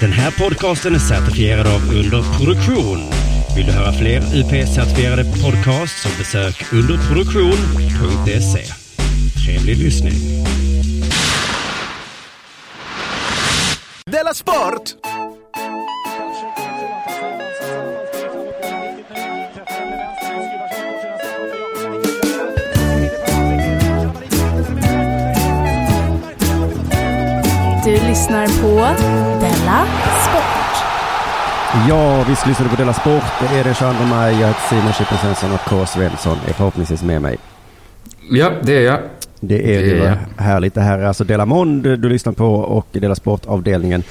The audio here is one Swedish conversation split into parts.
Den här podcasten är certifierad av Underproduktion. Vill du höra fler UP-certifierade podcasts så besök underproduktion.se. Trevlig lyssning. Della Sport! Du lyssnar på Della Sport. Ja, visst lyssnar du på Della Sport. Det är den 22 maj. Jag heter Simon Chippen Svensson och K. Svensson är förhoppningsvis med mig. Ja, det är jag. Det är Det ju är härligt. Det här är alltså Della Mond du lyssnar på och Della Sport-avdelningen.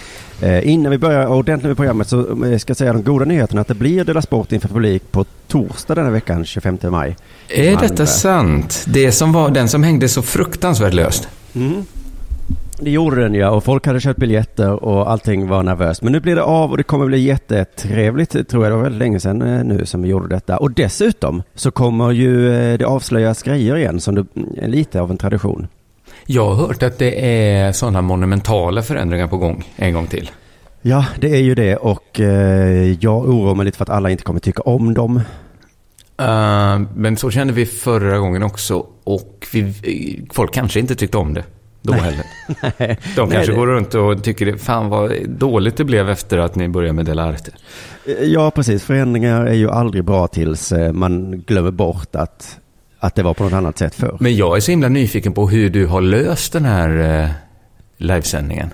Eh, innan vi börjar ordentligt med programmet så eh, ska jag säga de goda nyheterna att det blir Della Sport inför publik på torsdag denna veckan, 25 maj. Är detta sant? Det som var den som hängde så fruktansvärt löst. Det gjorde den ja och folk hade köpt biljetter och allting var nervöst. Men nu blir det av och det kommer bli jättetrevligt tror jag. Det var väldigt länge sedan eh, nu som vi gjorde detta. Och dessutom så kommer ju eh, det avslöjas grejer igen som det är lite av en tradition. Jag har hört att det är sådana monumentala förändringar på gång en gång till. Ja, det är ju det och eh, jag oroar mig lite för att alla inte kommer tycka om dem. Uh, men så kände vi förra gången också och vi, folk kanske inte tyckte om det då heller. Nej, De kanske det- går runt och tycker det, fan vad dåligt det blev efter att ni började med Delarte. Eh, Ja, precis. Förändringar är ju aldrig bra tills eh, man glömmer bort att, att det var på något annat sätt förr. Men jag är så himla nyfiken på hur du har löst den här eh, livesändningen.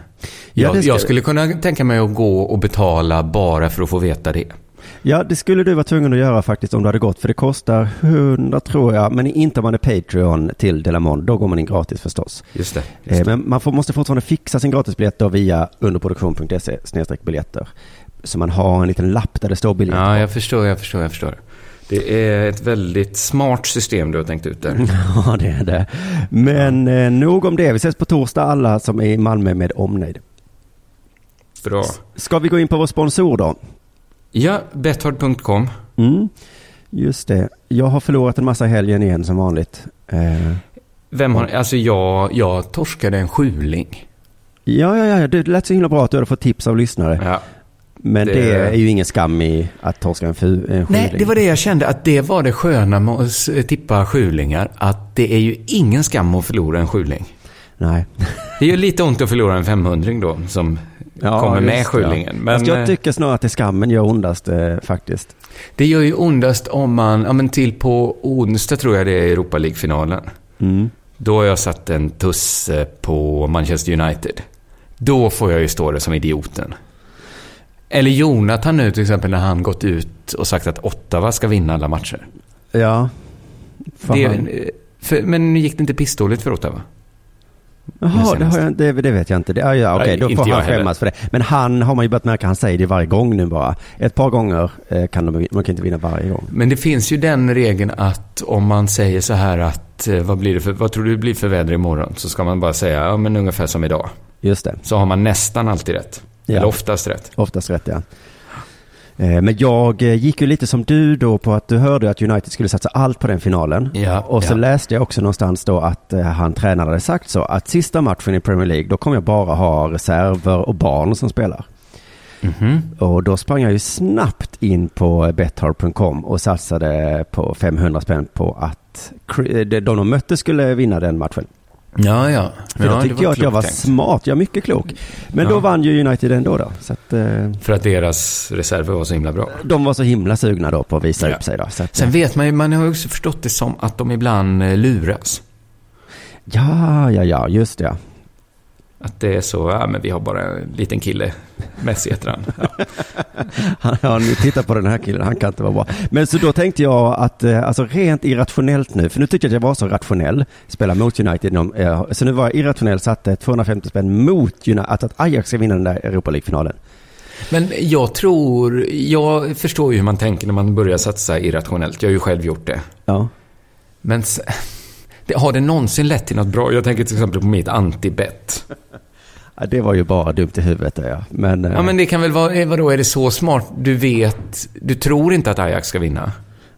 Ja, jag, ska- jag skulle kunna tänka mig att gå och betala bara för att få veta det. Ja, det skulle du vara tvungen att göra faktiskt om du hade gått, för det kostar 100 tror jag, men inte om man är Patreon till Delamond, då går man in gratis förstås. Just det. Just Eh, det. Men man får, måste fortfarande fixa sin gratisbiljett då via underproduktion.se biljetter. Så man har en liten lapp där det står biljetter. Ja, jag förstår, jag förstår, jag förstår. Det är ett väldigt smart system du har tänkt ut där. Ja, det är det. Men eh, nog om det. Vi ses på torsdag alla som är i Malmö med omnejd. Bra. Ska vi gå in på vår sponsor då? Ja, Betthard.com. Mm, just det. Jag har förlorat en massa helgen igen som vanligt. Eh, Vem har, alltså jag, jag torskade en sjuling. ja, ja, ja, det lät så himla bra att du hade fått tips av lyssnare. Ja. Men det... det- är ju ingen skam i att torska en, fu, en Nej, skjuling. det var det jag kände, att det var det sköna med att tippa sjulingar. Att det är ju ingen skam att förlora en sjuling. Nej. Det gör lite ont att förlora en 500 då, som kommer just med det, sjulingen. Ja. Men Fast jag eh, tycker snarare att det skammen gör ondast eh, faktiskt. det gör ju ondast om man, ja men till på onsdag tror jag det är Europa League-finalen. Mm. Då har jag satt en tusse på Manchester United. Då får jag ju stå där som idioten. Eller Jonathan nu till exempel när han gått ut och sagt att Ottawa ska vinna alla matcher. Ja. Det, för, men gick det inte pissdåligt för Ottawa? Jaha, det, har jag, det, det vet jag inte. Det, ja, ja, okej, Nej, då får han heller. skämmas för det. Men han har man ju börjat märka, han säger det varje gång nu bara. Ett par gånger eh, kan de, man kan inte vinna varje gång. Men det finns ju den regeln att om man säger så här att eh, vad, blir det för, vad tror du det blir för väder imorgon? Så ska man bara säga ja men ungefär som idag. Just det, Så har man nästan alltid rätt. Ja. Eller oftast rätt. oftast rätt ja. Eh, Men jag eh, gick ju lite som du då på att du hörde att United skulle satsa allt på den finalen. Ja, Och så ja. läste jag också någonstans då att eh, han tränaren hade sagt så att sista matchen i Premier League då kommer jag bara ha reserver och barn som spelar. Mhm. Och då sprang jag ju snabbt in på betthard.com och satsade på 500 spänn på att de de mötte skulle vinna den matchen. Ja, ja. För ja då tyckte jag att jag var tänkt. smart, jag är mycket klok. Men Ja. då vann ju United ändå då. Så att, eh, För att deras reserver var så himla bra. de var så himla sugna då på att visa Ja. upp sig då. Så att, Sen vet man ju, man har ju också förstått det som att de ibland eh, luras. ja, ja, ja, just det. Att det är så, ja men vi har bara en liten kille. Messi heter han. Ja. Han, ja, nu titta på den här killen, han kan inte vara bra. Men så då tänkte jag att, eh, alltså rent irrationellt nu, för nu tyckte jag att jag var så rationell, spela mot United, eh, så nu var jag irrationell, satte 250 spänn mot United, att, att Ajax ska vinna den där Europa League-finalen. Men jag tror, jag förstår ju hur man tänker när man börjar satsa irrationellt. Jag har ju själv gjort det. Ja. Men det, har det någonsin lett till något bra? Jag tänker till exempel på mitt anti-bet. Ja, det var ju bara dumt i huvudet det ja. Men, eh, Ja, men det kan väl vara, eh, vadå, är det så smart? Du vet, du tror inte att Ajax ska vinna.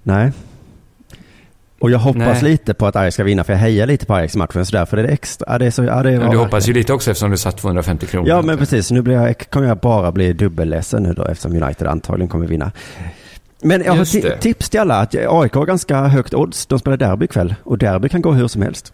nej. Och jag hoppas Nej. lite på att Ajax ska vinna, för jag hejar lite på Ajax i matchen. Så därför är det extra. Ja, det är så, ja, det var du hoppas ju lite också eftersom du satt 250 kronor. Ja, men precis. Nu blir jag, kommer jag bara bli dubbelledsen nu då, eftersom United antagligen kommer vinna. Men jag har ti- det. tips till alla att AIK har ganska högt odds. De spelar derby ikväll och derby kan gå hur som helst.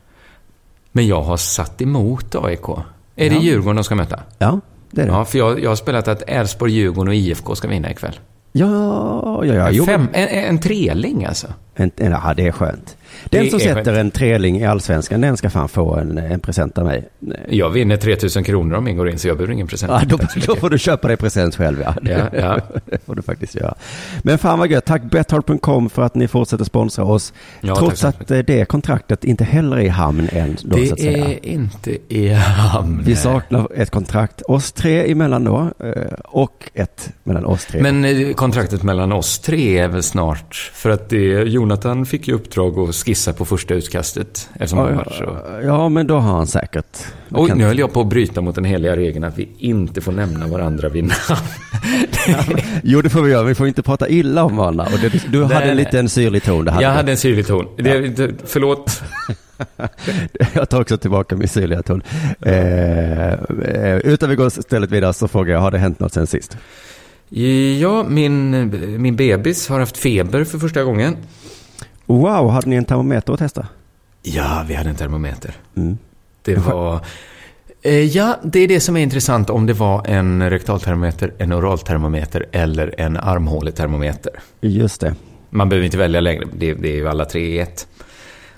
Men jag har satt emot AIK. Är det Ja. Djurgården de ska möta? Ja, det är det. Ja, för jag, jag har spelat att Elfsborg, Djurgården och IFK ska vinna ikväll. Ja, ja, ja. Fem, en, en treling alltså. En, en, ja, det är skönt. Den Det som är sätter skönt. en treling i allsvenskan, den ska fan få en, en present av mig. Jag vinner 3000 kronor om jag går in, så jag behöver ingen present. Ja, då, då får du köpa dig present själv, ja. Ja, ja. Det får du faktiskt göra. Men fan vad gött. Tack Betthard.com för att ni fortsätter sponsra oss. Ja, trots att eh, det kontraktet inte heller är i hamn än. Då, så att Det säga. är inte i hamn. Vi saknar ett kontrakt oss tre emellan då eh, och ett mellan oss tre. Men eh, kontraktet mellan oss tre är väl snart? För att det, Jonathan fick ju uppdrag att skissa på första utkastet. Eftersom han ja, var så... ja, men då har han säkert. Oj, kan- nu höll jag på att bryta mot den heliga regeln att vi inte får nämna varandra vid namn. Jo, det får vi göra. Vi får inte prata illa om varandra. Och det, du hade nej. en liten syrlig ton. Det hade Jag du. hade en syrlig ton. Det, det, förlåt. Jag tar också tillbaka min syrliga ton. Eh, eh, utan vi går istället vidare så frågar jag, har det hänt något sen sist? Ja, min, min bebis har haft feber för första gången. Wow, hade ni en termometer att testa? Ja, vi hade en termometer. Mm. Det var... Eh, Ja, det är det som är intressant om det var en rektaltermometer, en oraltermometer eller en armhåletermometer. Just det. Man behöver inte välja längre, det, det är ju alla tre i ett.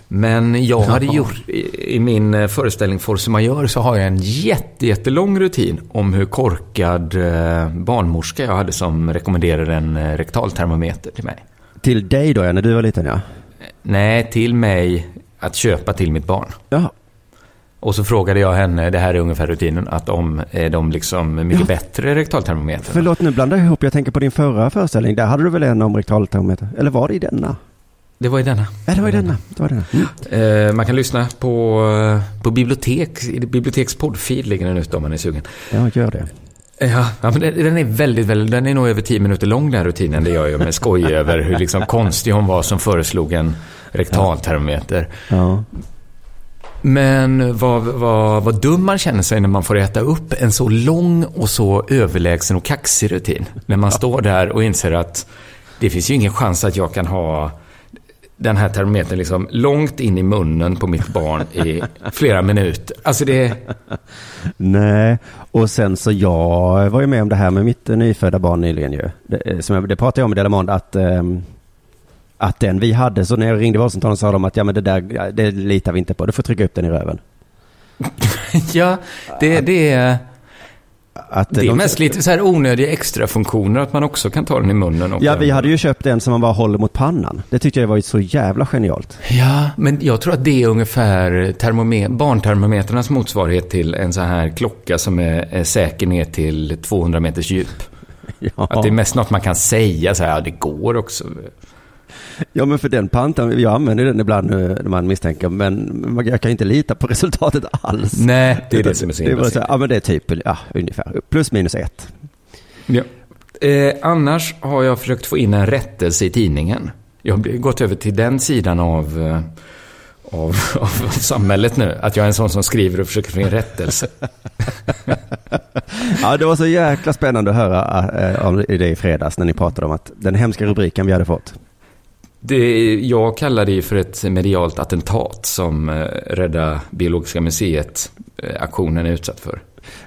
Men jag hade gjort, i, min eh, föreställning Force Majeure så har jag en jätte, jättelång rutin om hur korkad eh, barnmorska jag hade som rekommenderade en rektaltermometer till mig. Till dig då, när du var liten ja. Nej, till mig att köpa till mitt barn. Ja, Och så frågade jag henne, det här är ungefär rutinen, att om är de liksom mycket Ja. bättre rektaltermometrar. förlåt nu blandar jag ihop. Jag tänker på din förra föreställning. Där hade du väl en om rektaltermometer? Eller var det i denna? Det var i denna. Ja, det var i denna. Det var denna. Mm. Eh, man kan lyssna på, eh, på bibliotek, i biblioteks poddfeed ligger den ute om man är sugen. Ja, gör det. Ja, ja men den, är väldigt, väldigt, den är nog över tio minuter lång den här rutinen. Det gör jag med skoj över hur liksom konstig hon var som föreslog en rektaltermometer. Ja. Men vad, vad, vad dum man känner sig när man får äta upp en så lång och så överlägsen och kaxig rutin. När man står där och inser att det finns ju ingen chans att jag kan ha den här termometern liksom långt in i munnen på mitt barn i flera minuter. Alltså det... Nej, och sen så jag var ju med om det här med mitt nyfödda barn nyligen ju. Det, eh, som jag, det pratade jag om i Delamond att, ehm, att den vi hade, så när jag ringde vårdcentralen sa de att ja men det där, det litar vi inte på, du får trycka upp den i röven. Ja, det, det är... Att, Det är de- mest lite så här onödiga extra funktioner att man också kan ta den i munnen. Ja, vi hade ju köpt en som man bara håller mot pannan. Det tyckte jag var så jävla genialt. Ja, men jag tror att det är ungefär termome- barntermometrarnas motsvarighet till en så här klocka som är, är säker ner till 200 meters djup. Ja, Att det är mest något man kan säga så här, ja det går också. Ja men för den pantan, jag använder den ibland nu när man misstänker, men jag kan inte lita på resultatet alls. Nej, det är det Utan som är så det himla synd. Ja, men det är typ, ja, ungefär, plus minus ett. Ja. Eh, annars har jag försökt få in en rättelse i tidningen. Jag har gått över till den sidan av, eh, av, av samhället nu. Att jag är en sån som skriver och försöker få in rättelse. Ja, det var så jäkla spännande att höra äh, om det i fredags när ni pratade om att den hemska rubriken vi hade fått. Det, jag kallar det för ett medialt attentat som eh, Rädda Biologiska museet-aktionen är utsatt för.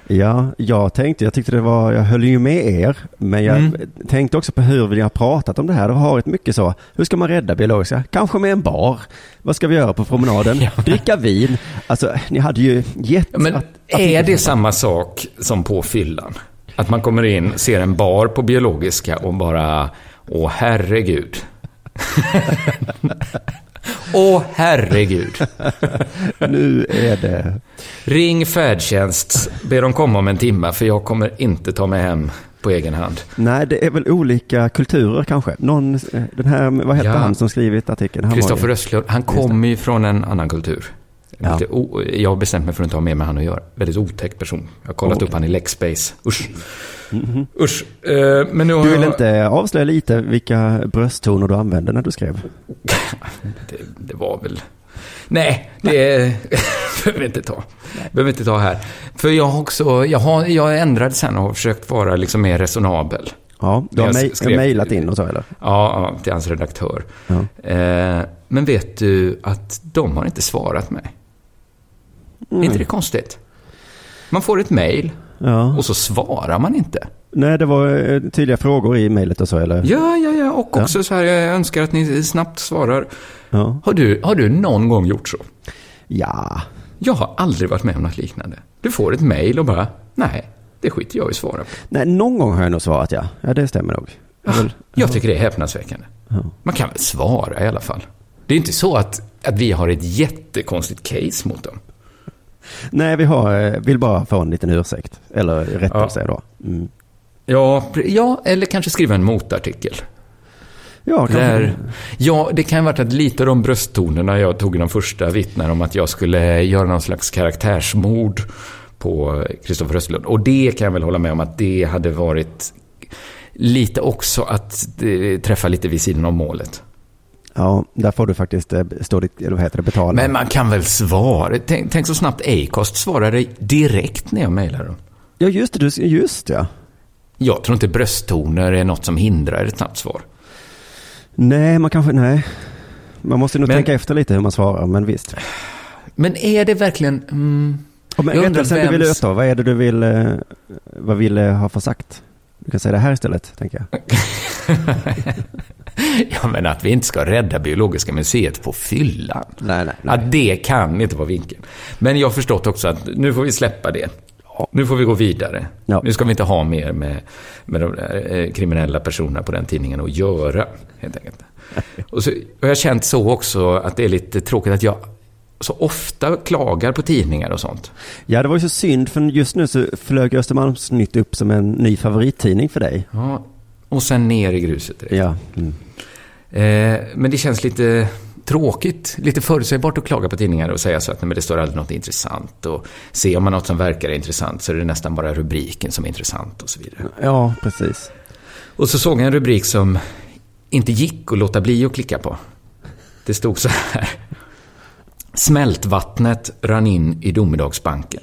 Ja, jag tänkte, jag tyckte det var, jag höll ju med er, men jag Mm. tänkte också på hur vi har pratat om det här. Det har varit mycket så, hur ska man rädda biologiska? Kanske med en bar. Vad ska vi göra på promenaden? Ja. Dricka vin. Alltså, ni hade ju gett... Ja, Men att- är det samma sak som på fyllan? Att man kommer in, ser en bar på biologiska och bara, åh herregud. åh herregud. Nu är det... Ring färdtjänst, be dem komma om en timme för jag kommer inte ta mig hem på egen hand. Nej, det är väl olika kulturer kanske. Någon, eh, den här, vad hette Ja. han som skrivit artikeln? Kristoffer Östlund, han kommer ju från en annan kultur. Ja. Jag har bestämt mig för att inte ha med med han att göra. Väldigt otäck person. Jag har kollat Okej. upp han i Lexbase. Usch. Usch. Eh, men nu har Du vill jag... inte avslöja lite vilka brösttoner du använde när du skrev? Det, det var väl... Nej, det behöver vi inte ta. behöver vi inte ta här. För jag har också... Jag har, jag ändrade sen och har försökt vara liksom mer resonabel. Ja, du har mej- mejlat in och så eller? Ja, ja till hans redaktör. Ja. Eh, men vet du att de har inte svarat mig? Är inte det konstigt? Man får ett mejl Ja. och så svarar man inte. Nej, det var eh, tydliga frågor i mejlet och så eller? Ja, ja, ja. Och också så här, jag önskar att ni snabbt svarar. Ja. Har du, har du någon gång gjort så? Ja. Jag har aldrig varit med om något liknande. Du får ett mejl och bara, nej, det skiter jag i att svara på. Nej, någon gång har jag nog svarat ja. Ja, det stämmer nog. Jag vill- Jag tycker det är häpnadsväckande. Ja. Man kan väl svara i alla fall. Det är inte så att, att vi har ett jättekonstigt case mot dem. Nej, vi har, eh, vill bara få en liten ursäkt. Eller rättelse då. Mm. Ja, ja, eller kanske skriva en motartikel. Ja, kanske. Där, ja, det kan ha varit att lite av de brösttonerna jag tog i de första vittnar om att jag skulle göra någon slags karaktärsmord på Kristoffer Östlund. Och det kan jag väl hålla med om att det hade varit lite också att träffa lite vid sidan om målet. Ja, där får du faktiskt eh, stå ditt, eller vad heter det, betala. Men man kan väl svara? Tänk, tänk så snabbt Acast svarade direkt när jag mejlade dem. Ja, just det. Just ja. Jag tror inte brösttoner är något som hindrar ett snabbt svar. Nej, man kanske, nej. Man måste nog Men- tänka efter lite hur man svarar, men visst. Men är det verkligen... Mm, Och men Jag undrar rättelsen du vill vems- öta, vad är det du vill, eh, vad vill eh, ha för sagt? Du kan säga det här istället, tänker jag. ja, men att vi inte ska rädda Biologiska museet på fyllan. Nej, nej, Att det kan inte vara vinkeln. Men jag har förstått också att nu får vi släppa det. Nu får vi gå vidare. Ja. Nu ska vi inte ha mer med, med de där, eh, kriminella personerna på den tidningen att göra, helt enkelt. Och, så, och jag har känt så också att det är lite tråkigt att jag så ofta klagar på tidningar och sånt. Ja, det var ju så synd, för just nu så flög Östermalmsnytt upp som en ny favorittidning för dig. Ja, och sen ner i gruset direkt. Ja. Mm. Eh, men det känns lite tråkigt, lite förutsägbart att klaga på tidningar och säga så att nej, men det står aldrig något intressant. Och se om man något som verkar intressant så är det nästan bara rubriken som är intressant och så vidare. Ja, precis. Och så såg jag en rubrik som inte gick att låta bli att klicka på. Det stod så här. Smältvattnet rann in i Domedagsbanken.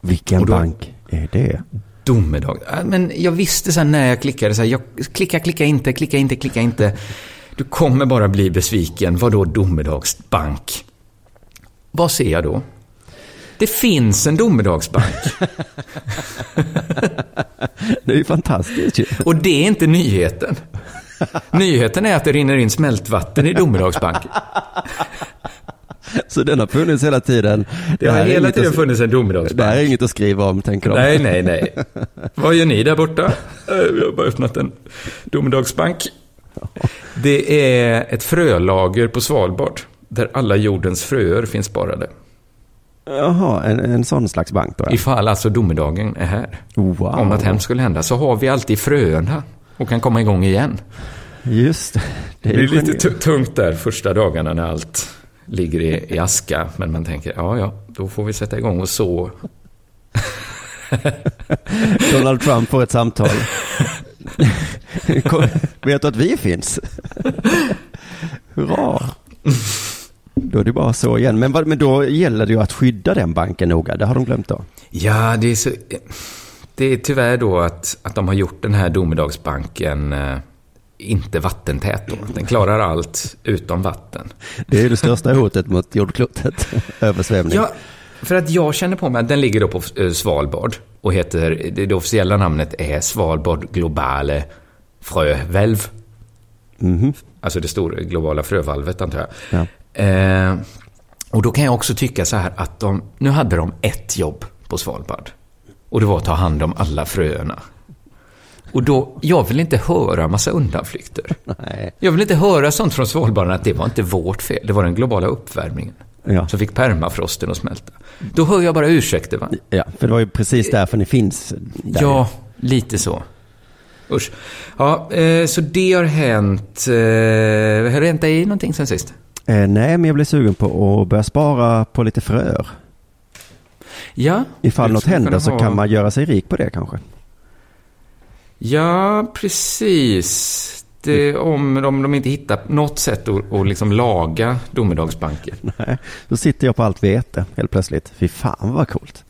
Vilken då- bank är det? Domedag. Ja, Men jag visste sen när jag klickade så här, jag klicka, klicka inte, klicka inte, klicka inte. Du kommer bara bli besviken. Vadå domedagsbank? Vad ser jag då? Det finns en domedagsbank. Det är ju fantastiskt ju. Och det är inte nyheten. Nyheten är att det rinner in smältvatten i domedagsbanken. Så den har funnits hela tiden. Det har här är hela tiden att- funnits en Det här är domedagsbank. inget att skriva om, tänker de. Nej, nej, nej. Vad gör ni där borta? Eh, Vi har bara öppnat en domedagsbank. Det är ett frölager på Svalbard. Där alla jordens fröer finns sparade. Jaha, en, en sån slags bank då? ja. Ifall alltså domedagen är här. Wow. Om något hemskt skulle hända så har vi alltid fröerna. Och kan komma igång igen. Just det. Det Det är är ju lite tungt där första dagarna när allt ligger i, i aska. Men man tänker, ja, ja, då får vi sätta igång och så. Donald Trump får ett samtal. Vet du att vi finns? Hurra. Då är det bara så igen. Men, men då gäller det ju att skydda den banken noga. Det har de glömt då. Ja, det är så... Det är tyvärr då att, att de har gjort den här domedagsbanken eh, inte vattentät då. Den klarar allt utom vatten. Det är det största hotet mot jordklotet. Översvämning. Ja, för att jag känner på mig att den ligger då på eh, Svalbard och heter, det, officiella namnet är Svalbard Globale Frövälv. Mhm. Alltså det stora globala frövalvet antar jag. Ja. Eh, och då kan jag också tycka så här att de, nu hade de ett jobb på Svalbard. Och det var att ta hand om alla fröerna. Och då, jag vill inte höra massa undanflykter. Nej. Jag vill inte höra sånt från Svalbard att det var inte vårt fel, det var den globala uppvärmningen. Ja. Som fick permafrosten att smälta. Då hör jag bara ursäkter va? ja, för det var ju precis därför ni finns. Där. Ja, lite så. Usch. Ja, eh, så det har hänt. Eh, har det hänt dig någonting sen sist? Eh, nej, men jag blir sugen på att börja spara på lite fröer. Ja. Ifall något händer kunna så ha- kan man göra sig rik på det kanske. Ja, precis. Det, om, om de inte hittar något sätt att, att liksom laga domedagsbanker. Nej, då sitter jag på allt vete helt plötsligt. Fy fan vad coolt.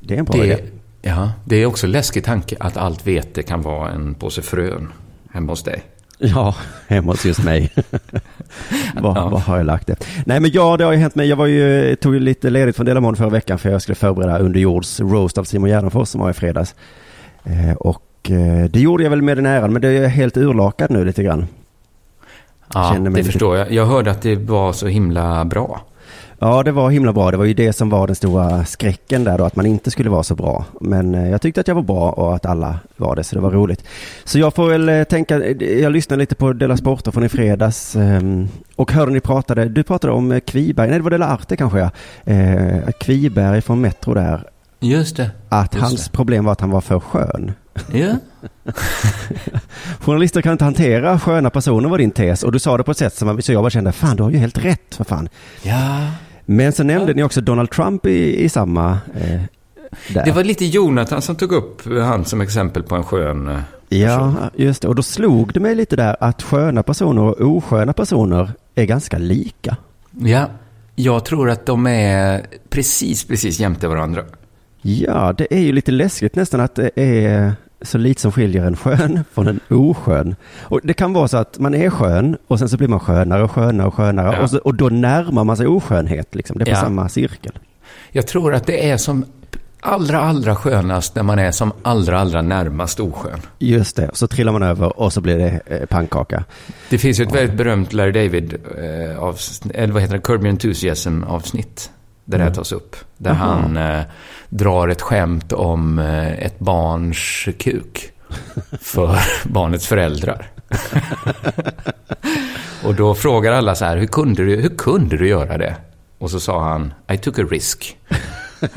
Det är en bra idé. Det, ja, det är också en läskig tanke att allt vete kan vara en påse frön hemma hos dig. Ja, hemma hos just mig. Var, Ja. har jag lagt det? Nej men ja, det har ju hänt mig. Jag var ju, tog ju lite ledigt från Delamon förra veckan för jag skulle förbereda underjords roast av Simon Gärdenfors som var i fredags. Eh, och eh, det gjorde jag väl med den äran, men det är helt urlakad nu lite grann. Ja, Känner det lite- förstår jag. Jag hörde att det var så himla bra. Ja, det var himla bra. Det var ju det som var den stora skräcken där då, att man inte skulle vara så bra. Men eh, jag tyckte att jag var bra och att alla var det, så det var roligt. Så jag får väl eh, tänka, jag lyssnade lite på Della Sporta från i fredags ehm, och hörde ni pratade, du pratade om Kviberg, nej det var Della Arte kanske ja. Kviberg från Metro där, Just det. att Just hans problem var att han var för skön. Ja. Journalister kan inte hantera sköna personer var din tes och du sa det på ett sätt som så jag bara kände, fan du har ju helt rätt, för fan. ja. Men så nämnde ni också Donald Trump i, i samma... Eh. Det var lite Jonathan som tog upp han som exempel på en skön... eh, Ja, just det. Och då slog det mig lite där att sköna personer och osköna personer är ganska lika. Ja. Jag tror att de är precis, precis jämte varandra. Ja, det är ju lite läskigt nästan att det är så lite som skiljer en skön från en oskön. Och det kan vara så att man är skön och sen så blir man skönare och skönare och skönare Ja. och, så, och då närmar man sig oskönhet. Liksom. Det är på Ja. samma cirkel. Jag tror att det är som allra, allra skönast när man är som allra, allra närmast oskön. Just det, så trillar man över och så blir det eh, pannkaka. Det finns ju ett väldigt berömt Larry David, eh, avs- eller vad heter det, Curb Your Enthusiasm avsnitt. Där det här tas upp. Där Jaha. han eh, drar ett skämt om eh, ett barns kuk. För barnets föräldrar. och då frågar alla så här, hur kunde, du, hur kunde du göra det? Och så sa han, I took a risk.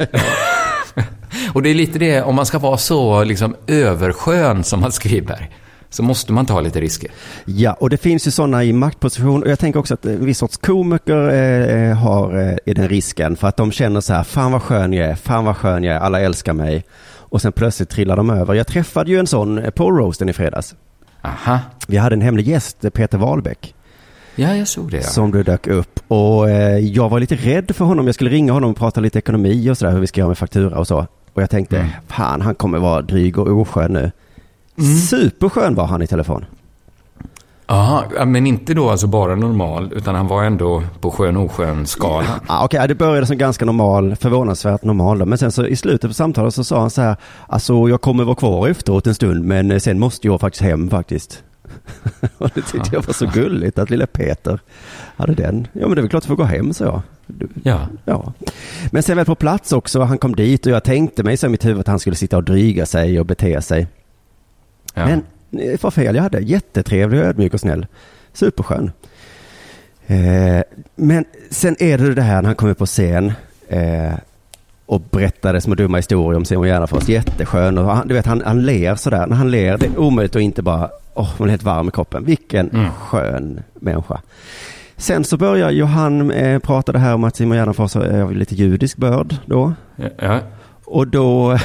och det är lite det, om man ska vara så liksom överskön som Mats Skriberg, så måste man ta lite risker. Ja, och det finns ju sådana i maktposition och jag tänker också att en viss sorts komiker eh, har eh, i den risken för att de känner så här, fan vad skön jag är, fan vad skön jag är, alla älskar mig. Och sen plötsligt trillar de över. Jag träffade ju en sån eh, på roasten i fredags. Aha. Vi hade en hemlig gäst, eh, Peter Wahlbeck, Ja, jag såg det. Ja. som du dök upp. Och eh, jag var lite rädd för honom. Jag skulle ringa honom och prata lite ekonomi och sådär, hur vi ska göra med faktura och så. Och jag tänkte, Mm. fan han kommer vara dryg och oskön nu. Mm. Superskön var han i telefon. Aha, ja, men inte då alltså bara normal, utan han var ändå på skön oskön skalan. Ah, Okej, det började som ganska normal, förvånansvärt normal. då. Men sen så i slutet på samtalet så sa han så här, alltså jag kommer vara kvar efteråt en stund, men eh, sen måste jag faktiskt hem faktiskt. Och det tyckte jag var så gulligt att lilla Peter hade den. Ja men det är väl klart att får gå hem, så jag. Ja. Ja. Men sen väl på plats också, han kom dit och jag tänkte mig så i mitt huvud att han skulle sitta och dryga sig och bete sig. Ja. Men eh, vad fel jag hade. Jättetrevlig, ödmjuk och snäll. Superskön. Eh, men sen är det det här när han kommer på scen eh, och berättade små dumma historier om Simon Gärdenfors. Jätteskön. Och han, du vet, han, han ler sådär. När han ler, det är omöjligt att inte bara, åh, man blir helt varm i kroppen. Vilken Mm. skön människa. Sen så börjar ju han eh, prata det här om att Simon Gärdenfors är av lite judisk börd då. ja, ja. Och då,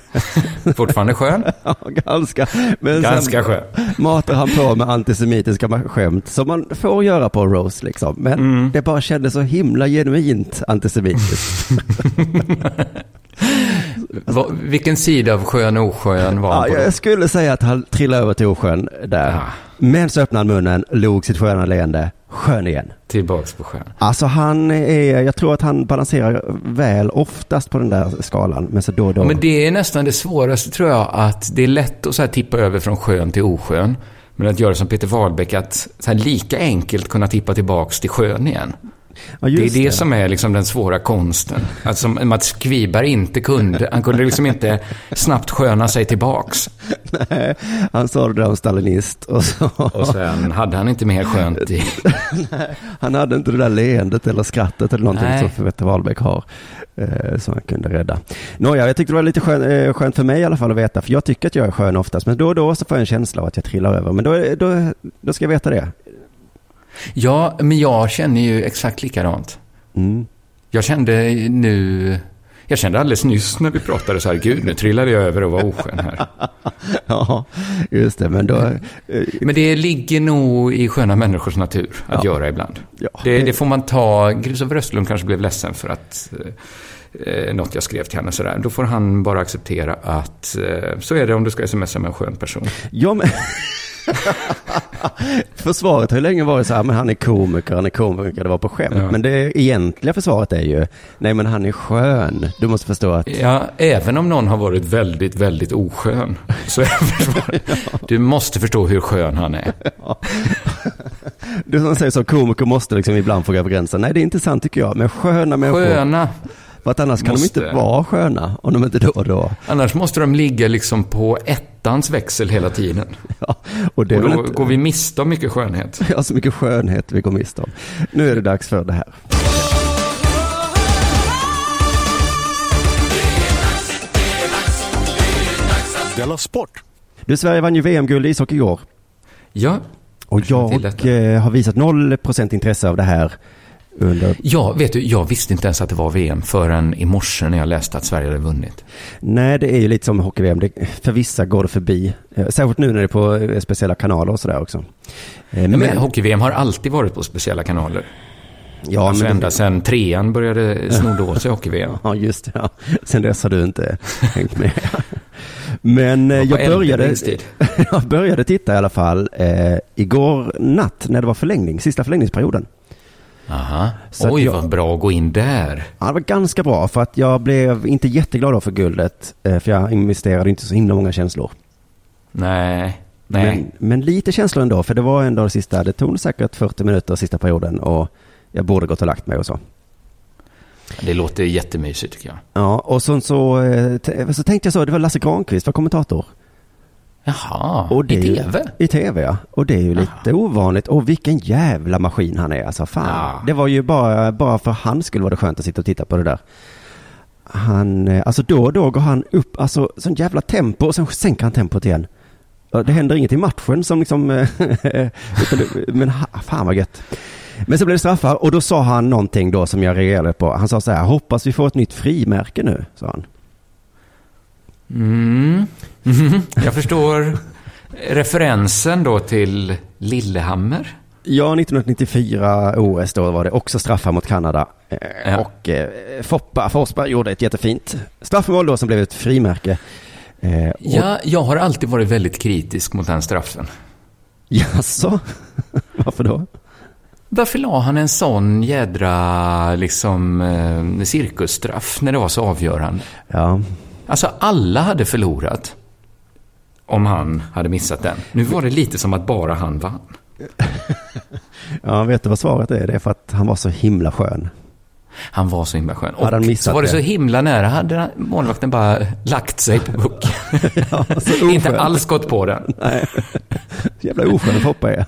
Fortfarande skön? ja, ganska. Men Ganska skön. matar han på med antisemitiska skämt som man får göra på roast liksom. Men Mm. det bara kändes så himla genuint antisemitiskt. Va, vilken sida av skön och oskön var han ja, på? jag skulle säga att han trillade över till oskön där. Ja. Men så öppnade han munnen, log sitt sköna leende, skön igen. Tillbaks på skön. Alltså han är, jag tror att han balanserar väl oftast på den där skalan. Men så då och då. Ja, men det är nästan det svåraste tror jag, att det är lätt att så tippa över från skön till oskön. Men att göra som Peter Wahlbeck, att lika enkelt kunna tippa tillbaks till skön igen. Ja, Det är just det som är liksom den svåra konsten. Att som Mats Kviberg inte kunde. Han kunde liksom inte snabbt sköna sig tillbaks. Nej, han sa det där om stalinist och så. Och sen hade han inte mer skönt i... Han hade inte det där leendet eller skrattet eller någonting Nej. som Peter Wahlbeck har. Eh, som han kunde rädda. Nåja, jag tyckte det var lite skön, eh, skönt för mig i alla fall att veta. För jag tycker att jag är skön oftast. Men då och då så får jag en känsla av att jag trillar över. Men då, då, då ska jag veta det. Ja, men jag känner ju exakt likadant. Mm. Jag kände nu... Jag kände alldeles nyss när vi pratade så här, gud, nu trillade jag över och var oskön här. Ja, just det. Men då... eh, Men det ligger nog i sköna människors natur att Ja. göra ibland. Ja, Det, det- får man ta. Christopher Östlund kanske blev ledsen för att eh, något jag skrev till henne sådär. Då får han bara acceptera att eh, så är det om du ska smsa med en skön person. Ja, men... försvaret har ju länge varit så här, men han är komiker, han är komiker, det var på skämt. Ja. Men det egentliga försvaret är ju, nej men han är skön. Du måste förstå att, Ja, även om någon har varit väldigt, väldigt oskön. Så är försvaret. Du måste förstå hur skön han är. du som säger så, komiker måste liksom ibland få gå över gränsen. Nej, det är inte sant tycker jag, men sköna människor. Sköna. För att annars kan Måste. de inte vara sköna, om de inte då och då. Annars måste de ligga liksom på ettans växel hela tiden. Ja, och det Och då inte... går vi miste om mycket skönhet. Ja, så mycket skönhet vi går miste om. Nu är det dags för det här. Della Sport! Du, Sverige vann ju VM-guld i ishockey igår. Ja, Och jag eh, har visat 0% intresse av det här under... Ja, vet du, jag visste inte ens att det var VM förrän i morse när jag läste att Sverige hade vunnit. Nej, det är ju lite som hockey-VM. För vissa går det förbi. Eh, Särskilt nu när det är på eh, speciella kanaler och sådär också. Eh, Men, men hockey-VM har alltid varit på speciella kanaler. ja, alltså men ända sedan trean började snodda åt sig hockey-VM. Ja, just det. Ja. Sen dess har du inte hängt med. Men jag på började, jag började titta i alla fall eh, igår natt när det var förlängning, sista förlängningsperioden. Aha. Så Oj, jag- vad bra att gå in där. Ja, det var ganska bra för att jag blev inte jätteglad för guldet. Eh, för jag investerade inte så himla många känslor. Nej, nej. Men, men lite känslor ändå, för det var ändå det sista, det tog säkert 40 minuter sista perioden och jag borde gått och lagt mig och så. Det låter jättemysigt tycker jag. Ja, och så, så, eh, så tänkte jag så, det var Lasse Granqvist var kommentator. Jaha, Och det i ju- tv? I tv, ja. Och det är ju lite ovanligt. Och vilken jävla maskin han är. Alltså fan. Ja. Det var ju bara, bara för hans skull var det skönt att sitta och titta på det där. Han, eh, alltså då och då går han upp, alltså sån jävla tempo och sen sänker han tempot igen. Det händer inget i matchen som liksom, eh, men fan vad gött. Men så blev det straffar och då sa han någonting då som jag reagerade på. Han sa så här, hoppas vi får ett nytt frimärke nu, sa han. Mm. Jag förstår referensen då till Lillehammer. Ja, 1994 OS då var det också straffar mot Kanada. Eh, Ja. Och eh, Foppa Forsberg gjorde ett jättefint straffmål då som blev ett frimärke. Eh, och, Ja, jag har alltid varit väldigt kritisk mot den straffen. Jaså? Varför då? Varför la han en sån jädra liksom cirkusstraff när det var så avgörande? Ja, Alltså alla hade förlorat om han hade missat den. Nu var det lite som att bara han vann. ja vet du vad svaret är? Det är för att han var så himla skön. Han var så himla skön. Och Hade han missat så var det så himla nära. Hade målvakten bara lagt sig på pucken. Ja, Inte alls gått på den. Nej. Jävla oskön Foppa är.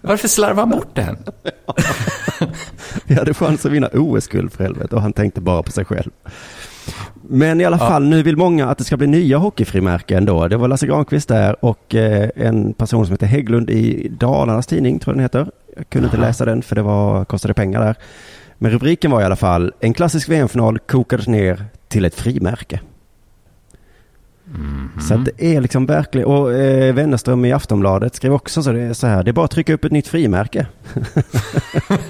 Varför slarvar han bort den? Vi hade chans att vinna OS-guld för helvete och han tänkte bara på sig själv. Men i alla fall, nu vill många att det ska bli nya hockeyfrimärken då. Det var Lasse Granqvist där och eh, en person som heter Hägglund i Dalarnas tidning, tror jag den heter. Jag kunde inte Aha. läsa den för det var, kostade pengar där. Men rubriken var i alla fall, en klassisk VM-final kokades ner till ett frimärke. Så att det är liksom verkligen, och eh, Wennerström i Aftonbladet skrev också så det är så här, det är bara att trycka upp ett nytt frimärke.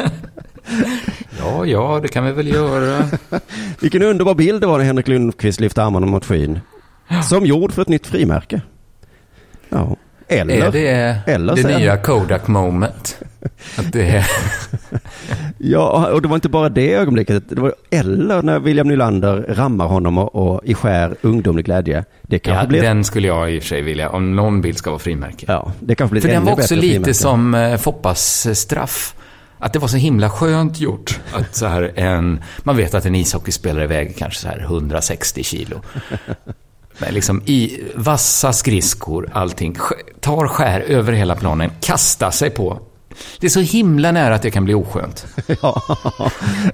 Ja, ja, det kan vi väl göra. Vilken underbar bild det var när Henrik Lundqvist lyfte armarna mot skyn. Som gjord för ett nytt frimärke. Ja. Eller, Är det Eller det sen- nya Kodak moment? Att det är... ja, och det var inte bara det ögonblicket. Det var eller när William Nylander rammar honom och, och i skär ungdomlig glädje. Det kanske Ja, blir... den skulle jag i och för sig vilja, om någon bild ska vara frimärke. Ja, det kanske blir För den var också lite frimärke. som eh, Foppas eh, straff. Att det var så himla skönt gjort. Att så här en, man vet att en ishockeyspelare väger kanske så här 160 kilo. Men liksom i vassa skridskor, allting. Tar skär över hela planen, kastar sig på. Det är så himla nära att det kan bli oskönt. ja,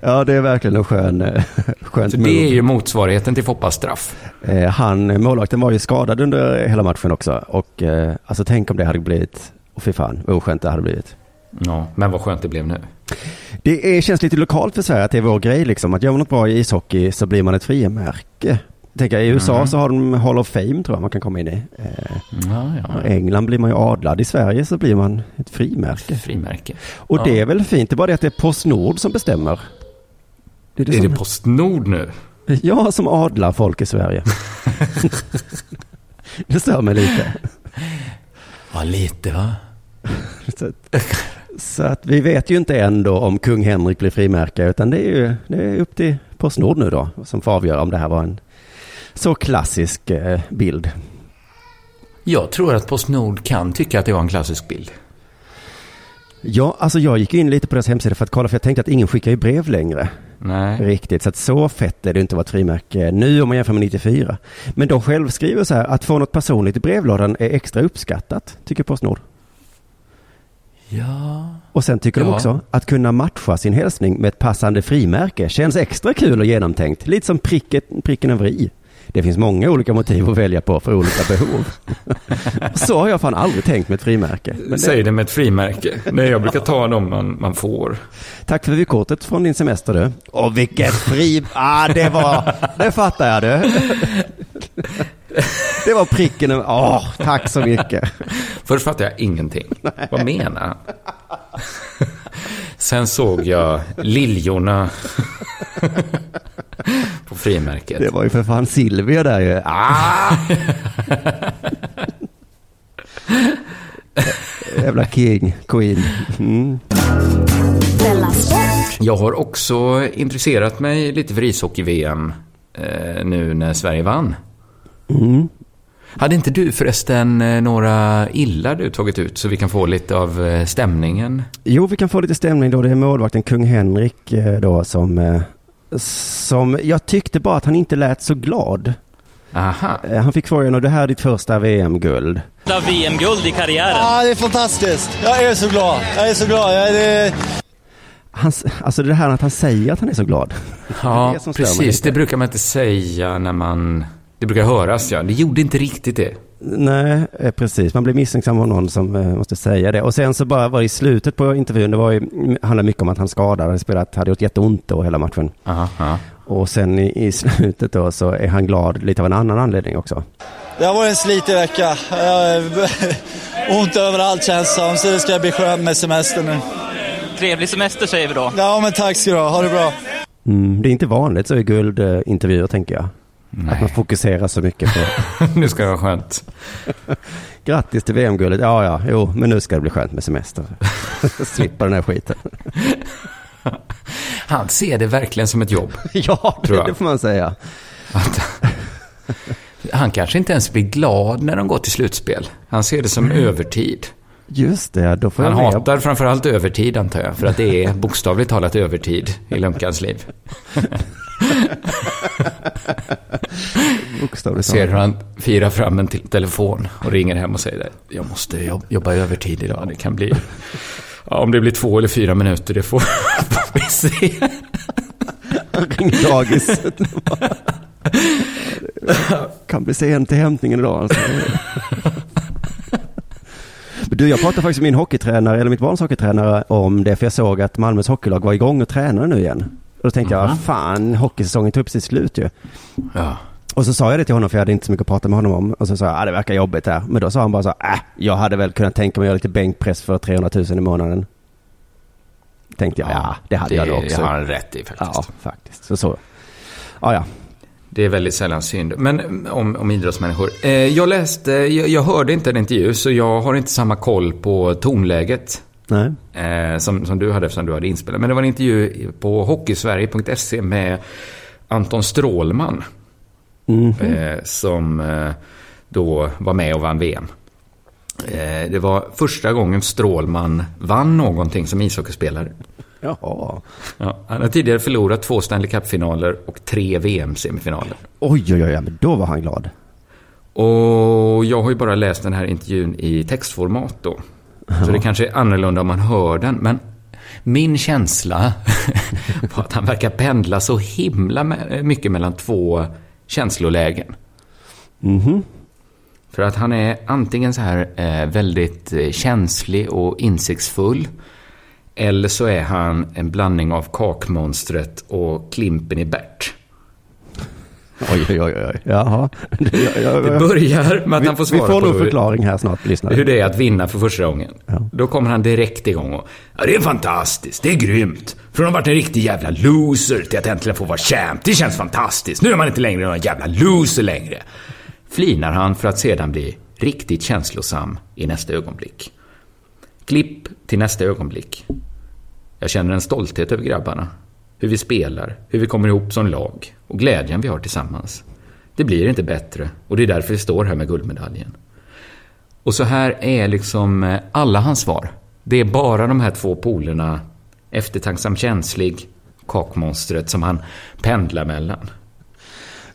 ja, det är verkligen en skön, eh, skönt Så det är ju motsvarigheten till Foppas straff. Eh, Han, målvakten var ju skadad under hela matchen också. Och eh, alltså tänk om det hade blivit, och fy fan vad oskönt det hade blivit. Ja, men vad skönt det blev nu. Det är, känns lite lokalt för Sverige att det är vår grej liksom. Att gör man något bra i ishockey så blir man ett frimärke. Tänker, I USA Mm. så har de Hall of Fame tror jag man kan komma in i. Eh, Ja, ja. I England blir man ju adlad. I Sverige så blir man ett frimärke. Frimärke. Och Ja. det är väl fint. Det är bara det att det är Postnord som bestämmer. Det är det Är som, det Postnord nu? Ja, som adlar folk i Sverige. det stör mig lite. Ja, lite va? Så att, vi vet ju inte än då om kung Henrik blir frimärke, utan det är ju det är upp till Postnord nu då, som får avgöra om det här var en så klassisk eh, bild. Jag tror att Postnord kan tycka att det var en klassisk bild. Ja, alltså jag gick in lite på deras hemsida för att kolla, för jag tänkte att ingen skickar ju brev längre. Nej. Riktigt, så att så fett är det inte att vara ett frimärke nu om man jämför med 94. Men de själv skriver så här, att få något personligt i brevlådan är extra uppskattat, tycker Postnord. Ja. Och sen tycker de Ja. också att kunna matcha sin hälsning med ett passande frimärke känns extra kul och genomtänkt. Lite som pricket, pricken över i. Det finns många olika motiv att välja på för olika behov. Så har jag fan aldrig tänkt med ett frimärke. Det, Säg det med ett frimärke. Nej, jag brukar ta dem man, man får. tack för vykortet från din semester du. Och vilket fri... Ah, det var... Det fattar jag du. Det var pricken över... Åh, tack så mycket. Först fattade jag ingenting. Vad menar han? Sen såg jag liljorna på frimärket. Det var ju för fan Silvia där ju. Ah! Jävla king, queen. Mm. Jag har också intresserat mig lite för ishockey-VM eh, nu när Sverige vann. Mm. Hade inte du förresten eh, några illar du tagit ut så vi kan få lite av eh, stämningen? Jo, vi kan få lite stämning då. Det är målvakten kung Henrik eh, då som, som jag tyckte bara att han inte lät så glad. Aha. Han fick frågan, och det här är ditt första VM-guld. första VM-guld i karriären. Ja, det är fantastiskt. Jag är så glad. Jag är så glad. Jag är. Han, alltså det här att han säger att han är så glad. Ja, det mig precis. Det brukar man inte säga när man... Det brukar höras, ja. Det gjorde inte riktigt det. Nej, eh, precis. Man blir misstänksam av någon som eh, måste säga det. Och sen så bara var det i slutet på intervjun, det var ju, handlade mycket om att han skadade, hade spelat, hade gjort jätteont då hela matchen. Aha, aha. Och sen i, i slutet då så är han glad lite av en annan anledning också. det har varit en slitig vecka. Jag ont överallt känns som, så det ska bli skönt med semester nu. Trevlig semester säger vi då. Ja, men tack ska du ha. Ha det bra. Mm, det är inte vanligt så i guldintervjuer tänker jag. Att man fokuserar så mycket på nu ska det vara skönt. grattis till VM-guldet. Ja, ja, jo, men nu ska det bli skönt med semester. Slippa den här skiten. Han ser det verkligen som ett jobb. ja, det, det får man säga. Att, han kanske inte ens blir glad när de går till slutspel. Han ser det som övertid. Just det, då får Han jag med. hatar framförallt övertid antar jag. För att det är bokstavligt talat övertid i Lumpkans liv. Bokstavligt Ser hur han firar fram en telefon och ringer hem och säger det. Jag måste jobb- jobba övertid idag. Det kan bli... Ja, om det blir två eller fyra minuter, det får vi se. Han ringer dagis. kan bli sent till hämtningen idag. Alltså. Du, jag pratade faktiskt med min hockeytränare, eller mitt barns hockeytränare om det, för jag såg att Malmös hockeylag var igång och tränade nu igen. Och då tänkte jag, fan, hockeysäsongen tog upp sitt slut ju. Ja. Och så sa jag det till honom, för jag hade inte så mycket att prata med honom om. Och så sa jag, ah, det verkar jobbigt här. Men då sa han bara så, äh, jag hade väl kunnat tänka mig att göra lite bänkpress för 300 000 i månaden. Tänkte jag, ja, det hade jag nog också. Det har han rätt i faktiskt. Ja, faktiskt. Så så. Ja, ja. Det är väldigt sällan synd. Men mm, om, om idrottsmänniskor. Eh, jag läste, jag, jag hörde inte en intervju så jag har inte samma koll på tonläget. Nej. Eh, som, som du hade eftersom du hade inspelat. Men det var en intervju på hockeysverige.se med Anton Strålman. Mhm. Eh, som eh, då var med och vann VM. Det var första gången Strålman vann någonting som ishockeyspelare. Jaha. Ja, han har tidigare förlorat två Stanley Cup-finaler och tre VM-semifinaler. Oj, oj, oj, men då var han glad. Och jag har ju bara läst den här intervjun i textformat då. Så det kanske är annorlunda om man hör den. Men min känsla var att han verkar pendla så himla mycket mellan två känslolägen. Mhm. För att han är antingen så här eh, väldigt eh, känslig och insiktsfull. Eller så är han en blandning av kakmonstret och Klimpen i Bert. Oj, oj, oj, oj. Jaha. Det, börjar med att vi, han får vi svara får på nog hur, förklaring här snart, lyssnare. hur det är att vinna för första gången. Ja. Då kommer han direkt igång och ja, det är fantastiskt, det är grymt. Från att ha varit en riktig jävla loser till att äntligen få vara champ. Det känns fantastiskt. Nu är man inte längre någon jävla loser längre. Flinar han för att sedan bli riktigt känslosam i nästa ögonblick. Klipp till nästa ögonblick. Jag känner en stolthet över grabbarna. Hur vi spelar, hur vi kommer ihop som lag och glädjen vi har tillsammans. Det blir inte bättre och det är därför vi står här med guldmedaljen. Och så här är liksom eh, alla hans svar. Det är bara de här två polerna, eftertänksam känslig, kakmonstret som han pendlar mellan.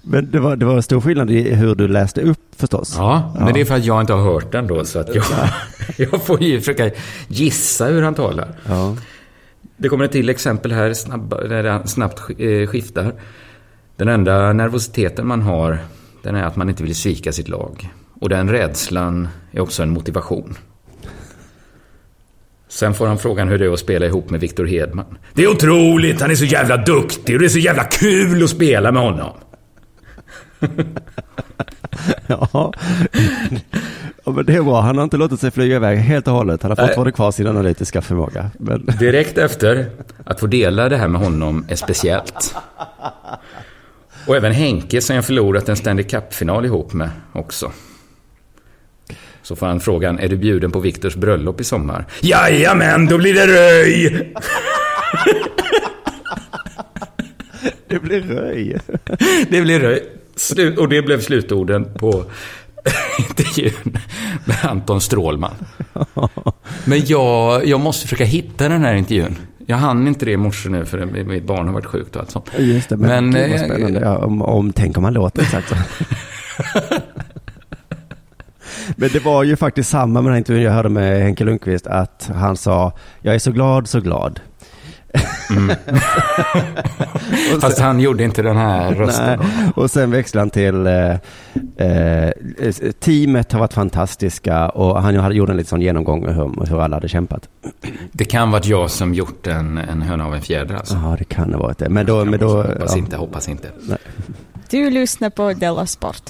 Men det var, det var stor skillnad i hur du läste upp förstås. Ja, men det är för att jag inte har hört den då, så att jag, jag får ju försöka gissa hur han talar. Ja. Det kommer ett till exempel här, snabba, där snabbt eh, skiftar. Den enda nervositeten man har, den är att man inte vill svika sitt lag. Och den rädslan är också en motivation. Sen får han frågan hur det är att spela ihop med Viktor Hedman. Det är otroligt, han är så jävla duktig och det är så jävla kul att spela med honom. Ja. ja, men det är bra. Han har inte låtit sig flyga iväg helt och hållet. Han har fortfarande kvar sin analytiska förmåga. Men, Direkt efter, att få dela det här med honom är speciellt. Och även Henke som jag förlorat en Stanley Cup-final ihop med också. Så får han frågan, är du bjuden på Viktors bröllop i sommar? Jajamän, då blir det röj! det blir röj. Det blir röj. Slut, och det blev slutorden på intervjun med Anton Strålman. Men jag, jag måste försöka hitta den här intervjun. Jag hann inte det i morse nu för mitt barn har varit sjukt och allt sånt. Just det, men, Men, gud vad eh, spännande. Ja, om, om, tänk om han låter exakt så. Men det var ju faktiskt samma med den här intervjun jag hörde med Henke Lundqvist, att han sa, jag är så glad, så glad. Och Fast han gjorde inte den här rösten. Nej. Och sen växlade han till eh, eh, teamet har varit fantastiska och han gjort en liten sån genomgång hur, hur alla hade kämpat. Det kan varit jag som gjort en, en höna av en fjäder alltså. Ja, det kan ha varit det. Men då, men då hoppas ja. inte, hoppas inte. Du lyssnar på Della Sport.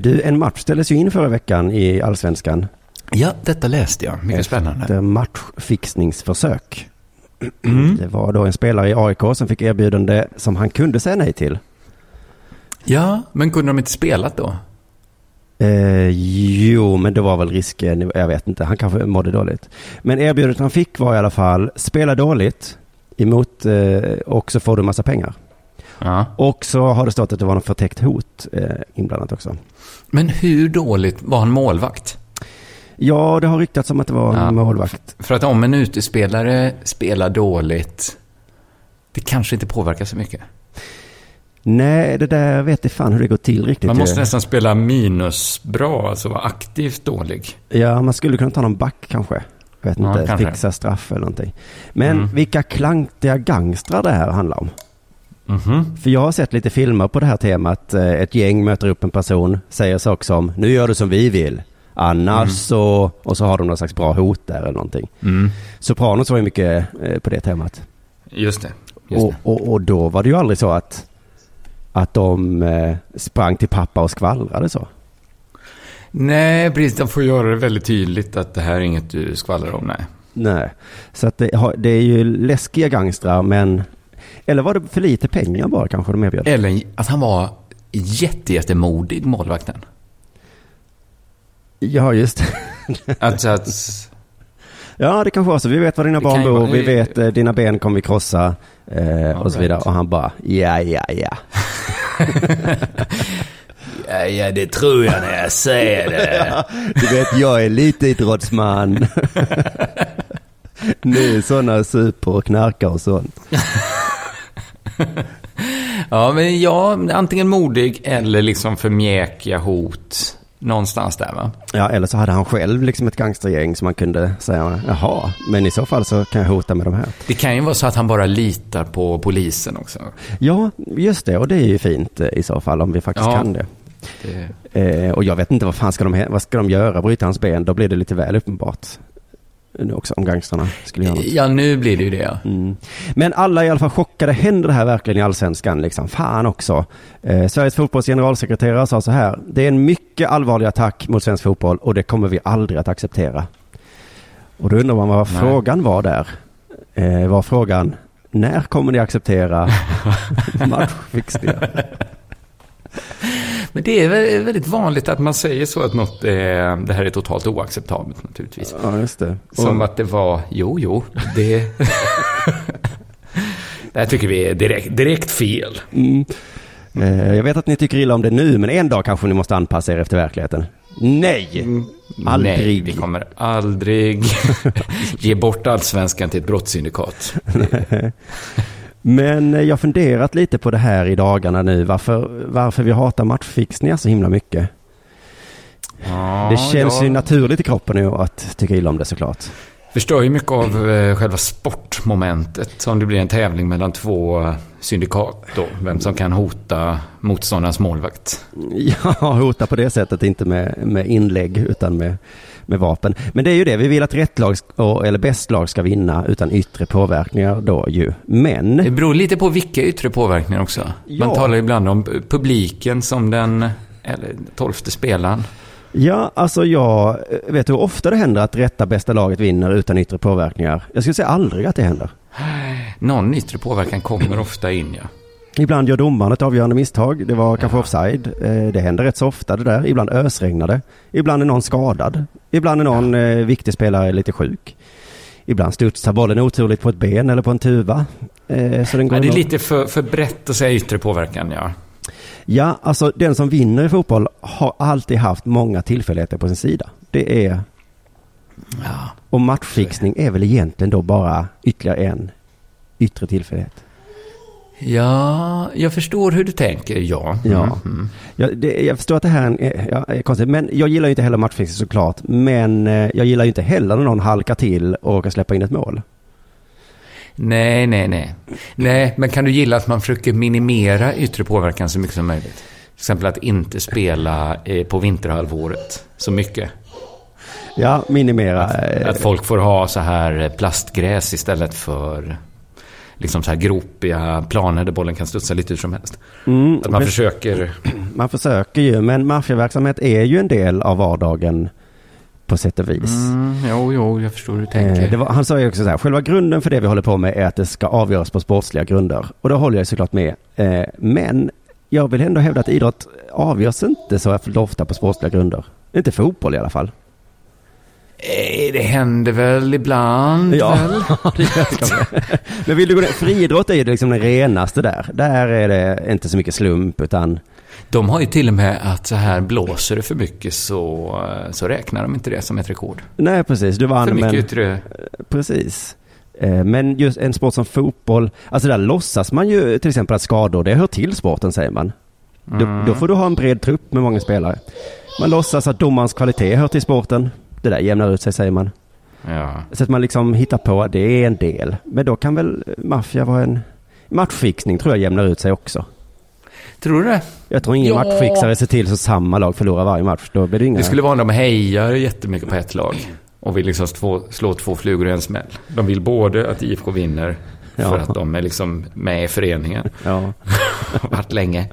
Du, en match ställdes ju in förra veckan i Allsvenskan. Ja, detta läste jag. Mycket spännande. Ett matchfixningsförsök. Mm. Det var då en spelare i AIK som fick erbjudande som han kunde säga nej till. Ja, men kunde de inte spelat då? Eh, jo, men det var väl risken, jag vet inte, han kanske mådde dåligt. Men erbjudandet han fick var i alla fall, spela dåligt emot eh, och så får du massa pengar. Ja. Och så har det stått att det var något förtäckt hot eh, inblandat också. Men hur dåligt var han målvakt? Ja, det har ryktats om att det var en Ja. målvakt. För att om en utespelare spelar dåligt, det kanske inte påverkar så mycket. Nej, det där vet jag fan hur det går till riktigt. Man måste nästan spela minusbra, alltså vara aktivt dålig. Ja, man skulle kunna ta någon back kanske. Jag vet Ja, inte, kanske. fixa straff eller någonting. Men Mm. vilka klantiga gangstrar det här handlar om. Mhm. För jag har sett lite filmer på det här temat. Eh, Ett gäng möter upp en person, säger saker som nu gör du som vi vill. Annars så, och så har de någon slags bra hot där eller någonting. Mm. Sopranos var ju mycket eh, på det temat. Just det. Just Och, och, och då var det ju aldrig så att, att de eh, sprang till pappa och skvallrade så. Nej, precis. De får göra det väldigt tydligt att det här är inget du skvallrar om. Nej. Nej, så att det, det är ju läskiga gangstrar men eller var det för lite pengar bara kanske de erbjöd? Eller att han var jätte, jättemodig, målvakten. Ja, just det. Alltså att... Ja, det kanske var så. Vi vet var dina Det barn bor. vara- Vi vet eh, dina ben kommer vi krossa. Eh, och så right. vidare. Och han bara, ja, ja, ja. Ja, ja, det tror jag när jag säger det. Du vet, jag är lite idrottsman. Ni är sådana super och knarkar och sånt. Ja, men ja, antingen modig eller liksom för mjäkiga hot. Någonstans där va? Ja, eller så hade han själv liksom ett gangstergäng som man kunde säga, jaha, men i så fall så kan jag hota med de här. Det kan ju vara så att han bara litar på polisen också. Ja, just det, och det är ju fint eh, i så fall om vi faktiskt Ja. kan det. Det... Eh, och jag vet inte vad fan ska de, vad ska de göra, bryta hans ben, då blir det lite väl uppenbart. Nu också, om gangsterna skulle göra något. Ja, nu blir det ju det. ja. Mm. Men alla är i alla fall chockade. Händer det här verkligen i allsvenskan? Liksom? Fan också. Eh, Sveriges fotbolls generalsekreterare sa så här. Det är en mycket allvarlig attack mot svensk fotboll och det kommer vi aldrig att acceptera. Och då undrar man vad Nej. frågan var där. Eh, var frågan, när kommer ni acceptera matchfixningar? Men det är väl väldigt vanligt att man säger så att något är, det här är totalt oacceptabelt naturligtvis. Ja, just det. Som Och- att det var, jo, jo, det... det här tycker vi är direkt, direkt fel. Mm. Eh, jag vet att ni tycker illa om det nu, men en dag kanske ni måste anpassa er efter verkligheten. Nej! Aldrig. Nej, vi kommer aldrig ge bort allsvenskan till ett brottssyndikat. Men eh, jag har funderat lite på det här i dagarna nu, varför, varför vi hatar matchfixningar så himla mycket. Ja, det känns ja. ju naturligt i kroppen nu att tycka illa om det såklart. förstör ju mycket av eh, själva sportmomentet. Om det blir en tävling mellan två eh, syndikat då. Vem som kan hota motståndarens målvakt. Ja, hota på det sättet, inte med, med inlägg utan med, med vapen. Men det är ju det, vi vill att rätt lag, eller bäst lag ska vinna utan yttre påverkningar då ju. Men... Det beror lite på vilka yttre påverkningar också. Ja. Man talar ibland om publiken som den eller, tolfte spelaren. Ja, alltså jag vet hur ofta det händer att rätta bästa laget vinner utan yttre påverkningar. Jag skulle säga aldrig att det händer. Någon yttre påverkan kommer ofta in, ja. Ibland gör domaren ett avgörande misstag. Det var kanske offside. Eh, Det händer rätt så ofta det där. Ibland ösregnar det. Ibland är någon skadad. Ibland är någon eh, viktig spelare lite sjuk. Ibland studsar bollen oturligt på ett ben eller på en tuva. Eh, Så den går ja det är lite för, för brett att säga yttre påverkan, ja. Ja, alltså den som vinner i fotboll har alltid haft många tillfälligheter på sin sida. Det är... ja. Och matchfixning är väl egentligen då bara ytterligare en yttre tillfällighet. Ja, jag förstår hur du tänker, ja. Ja. Mm. Ja, det, jag förstår att det här är, ja, är konstigt, men jag gillar ju inte heller matchfixning såklart. Men eh, jag gillar ju inte heller när någon halkar till och råkar släppa in ett mål. Nej, nej, nej. Nej, men kan du gilla att man försöker minimera yttre påverkan så mycket som möjligt? Till exempel att inte spela eh, på vinterhalvåret så mycket. Ja, minimera. eh, Att folk får ha så här eh, plastgräs istället för liksom så här gropiga planer där bollen kan studsa lite hur som helst. mm, Att man men- försöker... man försöker ju, men maffiaverksamhet är ju en del av vardagen på sätt och vis. Mm, jo, jo, jag förstår hur du tänker. Eh, det var, han sa ju också så här, själva grunden för det vi håller på med är att det ska avgöras på sportsliga grunder. Och då håller jag såklart med. Eh, men jag vill ändå hävda att idrott avgörs inte så ofta på sportsliga grunder. Inte fotboll i alla fall. Eh, det händer väl ibland, väl? det gör det. Men vill du gå ner, friidrott är ju liksom den renaste där. Där är det inte så mycket slump utan De har ju till och med att så här blåser det för mycket så, eh, så räknar de inte det som ett rekord. Nej, precis. Du vann, För mycket men... yttre... Precis. Eh, Men just en sport som fotboll, alltså där låtsas man ju till exempel att skador, det hör till sporten säger man. Då, då får du ha en bred trupp med många spelare. Man låtsas att domarens kvalitet hör till sporten. Det där jämnar ut sig säger man. Ja. Så att man liksom hittar på, det är en del. Men då kan väl maffia vara en matchfixning tror jag jämnar ut sig också. Tror du det? Jag tror ingen Ja. matchfixare ser till så samma lag förlorar varje match. Då blir det inga... Det skulle vara om de hejar jättemycket på ett lag och vill liksom två, slå två flugor i en smäll. De vill både att IFK vinner för Ja. att de är liksom med i föreningen. Ja. Har varit länge.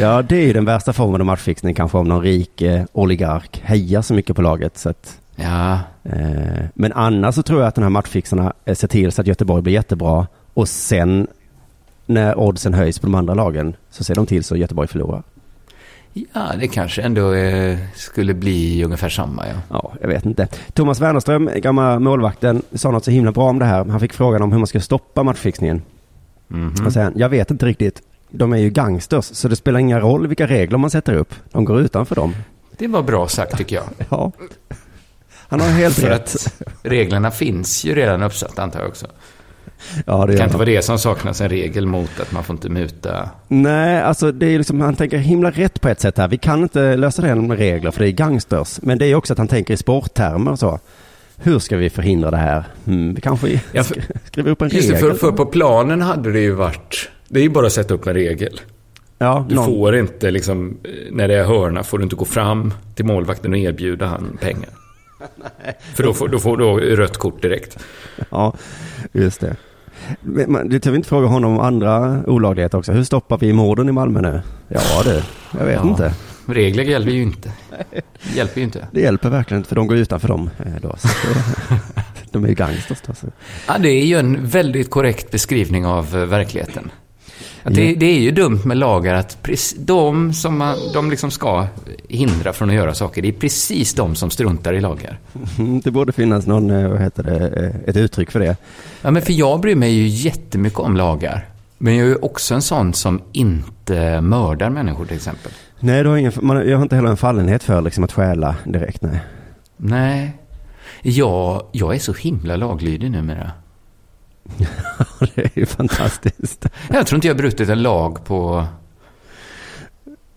Ja, det är ju den värsta formen av matchfixning kanske om någon rik eh, oligark hejar så mycket på laget. Så att, Ja, eh, men annars så tror jag att de här matchfixarna eh, ser till så att Göteborg blir jättebra och sen när oddsen höjs på de andra lagen så ser de till så att Göteborg förlorar. ja det kanske ändå eh, skulle bli ungefär samma. Ja. Ja, jag vet inte. Thomas Wernerström, gamla målvakten, sa något så himla bra om det här. Han fick frågan om hur man ska stoppa matchfixningen. Mhm. Och säger han, jag vet inte riktigt. De är ju gangsters, så det spelar ingen roll vilka regler man sätter upp. De går utanför dem. Det var bra sagt tycker jag. Ja. Han har helt För rätt. att reglerna finns ju redan uppsatta antar jag också. Ja, det Det kan inte vara det som saknas, en regel mot att man får inte muta. Nej, alltså det är liksom, han tänker himla rätt på ett sätt här. Vi kan inte lösa det med regler för det är gangsters. Men det är också att han tänker i sporttermer och så. Hur ska vi förhindra det här? Hmm, vi kanske Ja, för- sk- skriver upp en Just det, regel. för, för på planen hade det ju varit... Det är ju bara att sätta upp en regel. ja, Du någon- får inte liksom, eh, när det är hörna får du inte gå fram till målvakten och erbjuda han pengar. För då får, då får du rött kort direkt. Ja, just det. Men Du vi inte fråga honom om andra olagligheter också. Hur stoppar vi morden i Malmö nu? Ja du, jag vet Ja. inte. Regler hjälper ju inte. Hjälper ju inte. Det hjälper verkligen inte för de går utanför dem eh, då. Det, de är ju gangsters då. Så. Ja, det är ju en väldigt korrekt beskrivning av eh, verkligheten. Att det, Ja. det är ju dumt med lagar att de som man, de liksom ska hindra från att göra saker, det är precis de som struntar i lagar. Mm, Det borde finnas någon, eh, vad heter det, eh, ett uttryck för det. Ja, men för jag bryr mig ju jättemycket om lagar. Men jag är ju också en sån som inte mördar människor till exempel. Nej, du har ingen, man, jag har inte heller en fallenhet för liksom, att stjäla direkt. Nej. Nej. Jag, jag är så himla laglydig numera. det är ju fantastiskt. Jag tror inte jag har brutit en lag på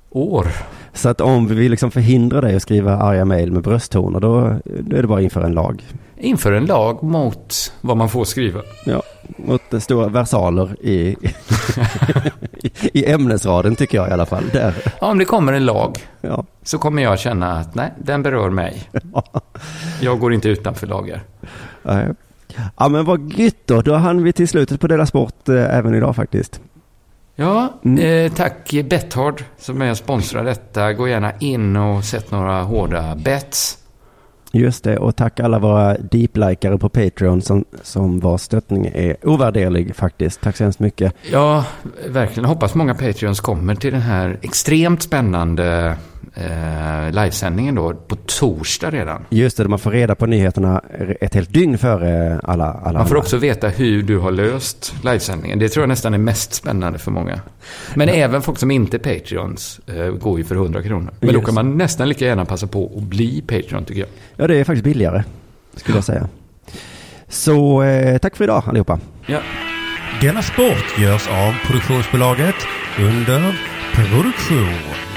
år. Så att om vi vill liksom förhindra dig att skriva arga mejl med brösttoner, då, då är det bara inför en lag. Inför en lag mot vad man får skriva. Ja, mot stora versaler i, i, i ämnesraden tycker jag i alla fall. Där. Ja, om det kommer en lag Ja. så kommer jag känna att nej, den berör mig. Jag går inte utanför lagar. Nej. Ja men vad gött då, då hann vi till slutet på Dela Sport eh, även idag faktiskt. Ja, Mm. eh, tack Betthard som är sponsrar detta. Gå gärna in och sätt några hårda bets. Just det, och tack alla våra deep-likare på Patreon som, som vars stöttning är ovärderlig faktiskt. Tack så hemskt mycket. Ja, verkligen. Hoppas många Patreons kommer till den här extremt spännande eh, livesändningen då på torsdag redan. Just det, man får reda på nyheterna ett helt dygn före alla, alla Man får andra. också veta hur du har löst livesändningen. Det tror jag nästan är mest spännande för många. Men även folk som inte är Patreons eh, går ju för 100 kronor. Men då Just. kan man nästan lika gärna passa på att bli Patreon tycker jag. Ja, det är faktiskt billigare, skulle jag säga. Så eh, tack för idag allihopa. Ja. Denna sport görs av produktionsbolaget under produktion.